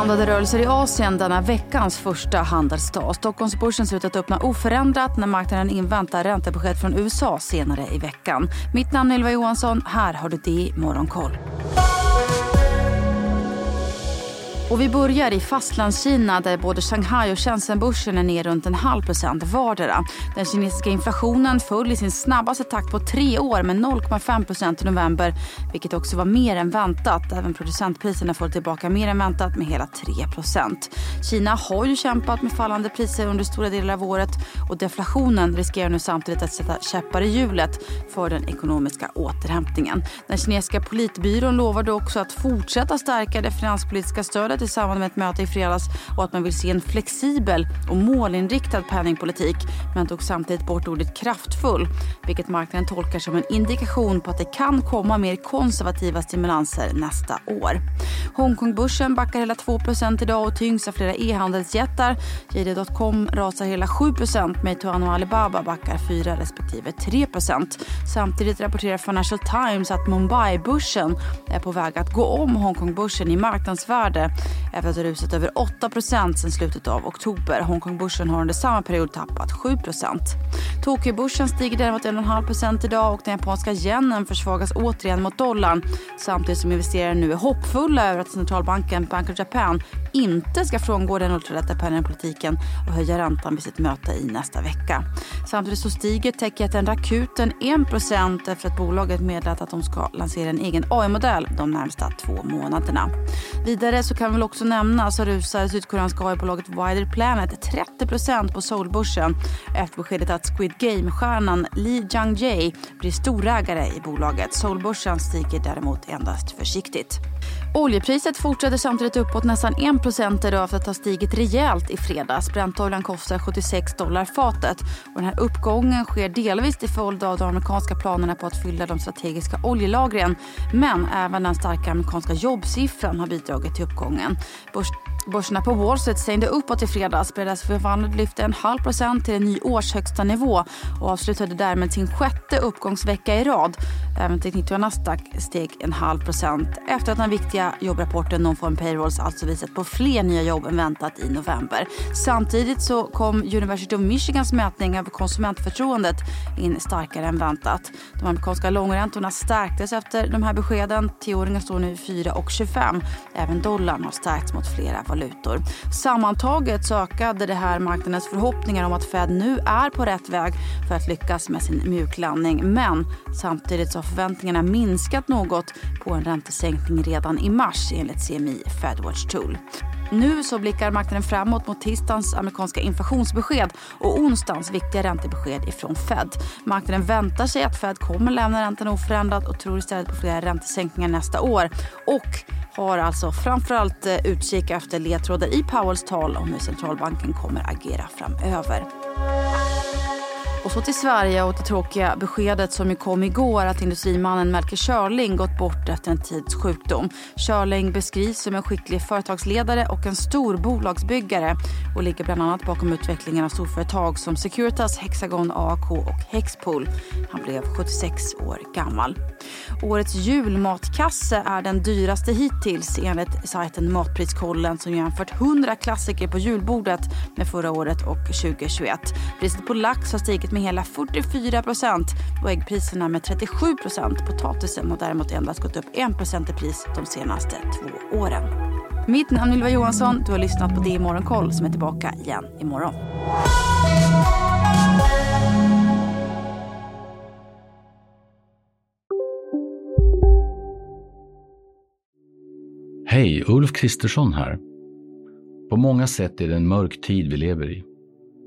Blandade rörelser i Asien denna veckans första handelsdag. Stockholmsbörsen ser ut att öppna oförändrat när marknaden inväntar räntebesked från USA senare i veckan. Mitt namn är Ylva Johansson. Här har du det i Morgonkoll. Och vi börjar i Fastlandskina där både Shanghai och Shenzhenbörsen är ner runt en halv procent vardera. Den kinesiska inflationen föll i sin snabbaste takt på tre år med 0,5 procent i november vilket också var mer än väntat. Även producentpriserna föll tillbaka mer än väntat med hela 3 procent. Kina har ju kämpat med fallande priser under stora delar av året och deflationen riskerar nu samtidigt att sätta käppar i hjulet för den ekonomiska återhämtningen. Den kinesiska politbyrån lovade också att fortsätta stärka det finanspolitiska stödet i samband med ett möte i fredags och att man vill se en flexibel och målinriktad penningpolitik men tog samtidigt bort ordet kraftfull vilket marknaden tolkar som en indikation på att det kan komma mer konservativa stimulanser nästa år. Hongkongbörsen backar hela 2% idag och tyngs av flera e-handelsjättar. JD.com rasar hela 7 Meituan och Alibaba backar 4 respektive 3% Samtidigt rapporterar Financial Times att Mumbai-börsen är på väg att gå om Hongkongbörsen i marknadsvärde efter att ha rusat över 8% slutet av oktober. Hongkongbörsen har under samma period tappat 7% Tokyobörsen stiger däremot 1,5% idag och den japanska yenen försvagas återigen mot dollarn samtidigt som investerare nu är hoppfulla över att centralbanken Bank of Japan inte ska frångå den ultralätta penningpolitiken och höja räntan vid sitt möte i nästa vecka. Samtidigt så stiger techjätten Rakuten 1% efter att bolaget meddelat att de ska lansera en egen AI-modell de närmsta två månaderna. Vidare så kan väl också nämna så rusar sydkoreanska AI-bolaget Wider Planet 30% på Seoulbörsen efter beskedet att Squid Game-stjärnan Lee Jung-jae blir storägare i bolaget. Seoulbörsen stiger däremot endast försiktigt. Oljepriset fortsätter samtidigt uppåt nästan 1 idag efter att ha stigit rejält i fredags. Brentoljan kostar 76 dollar fatet. Och den här uppgången sker delvis till följd av de amerikanska planerna på att fylla de strategiska oljelagren. Men även den starka amerikanska jobbsiffran har bidragit till uppgången. Börs Börserna på Wall Street stängde uppåt i fredags. Bredas förvandlade lyfte en halv procent till en ny årshögsta nivå och avslutade därmed sin sjätte uppgångsvecka i rad. Även teknik Nasdaq steg en halv procent efter att den viktiga jobbrapporten Non-Farm Payrolls alltså visat på fler nya jobb än väntat i november. Samtidigt så kom University of Michigans mätning av konsumentförtroendet in starkare än väntat. De amerikanska långräntorna stärktes efter de här beskeden. Tioåringen står nu 4,25. Även dollarn har stärkts mot flera valutor. Sammantaget så ökade det här marknadens förhoppningar om att Fed nu är på rätt väg för att lyckas med sin mjuklandning. Men samtidigt så har förväntningarna minskat något på en räntesänkning redan i mars enligt CMI Fedwatch Tool. Nu så blickar marknaden framåt mot tisdagens amerikanska inflationsbesked och onsdagens viktiga räntebesked ifrån Fed. Marknaden väntar sig att Fed kommer lämna räntan oförändrad och tror istället på flera räntesänkningar nästa år. Och har alltså framförallt eh, utkik efter ledtrådar i Powells tal om hur centralbanken kommer agera framöver. Och så till Sverige och det tråkiga beskedet som ju kom igår att industrimannen Melker Körling gått bort efter en tids sjukdom. Körling beskrivs som en skicklig företagsledare och en stor bolagsbyggare och ligger bland annat bakom utvecklingen av storföretag som Securitas, Hexagon, AAK och Hexpool. Han blev 76 år gammal. Årets julmatkasse är den dyraste hittills enligt sajten Matpriskollen som jämfört 100 klassiker på julbordet med förra året och 2021. Priset på lax har stigit med hela 44 procent och äggpriserna med 37 procent. Potatisen har däremot endast gått upp 1 procent i pris de senaste två åren. Mitt namn är Ylva Johansson. Du har lyssnat på Det i Morgonkoll som är tillbaka igen imorgon. Hej, Ulf Kristersson här. På många sätt är det en mörk tid vi lever i.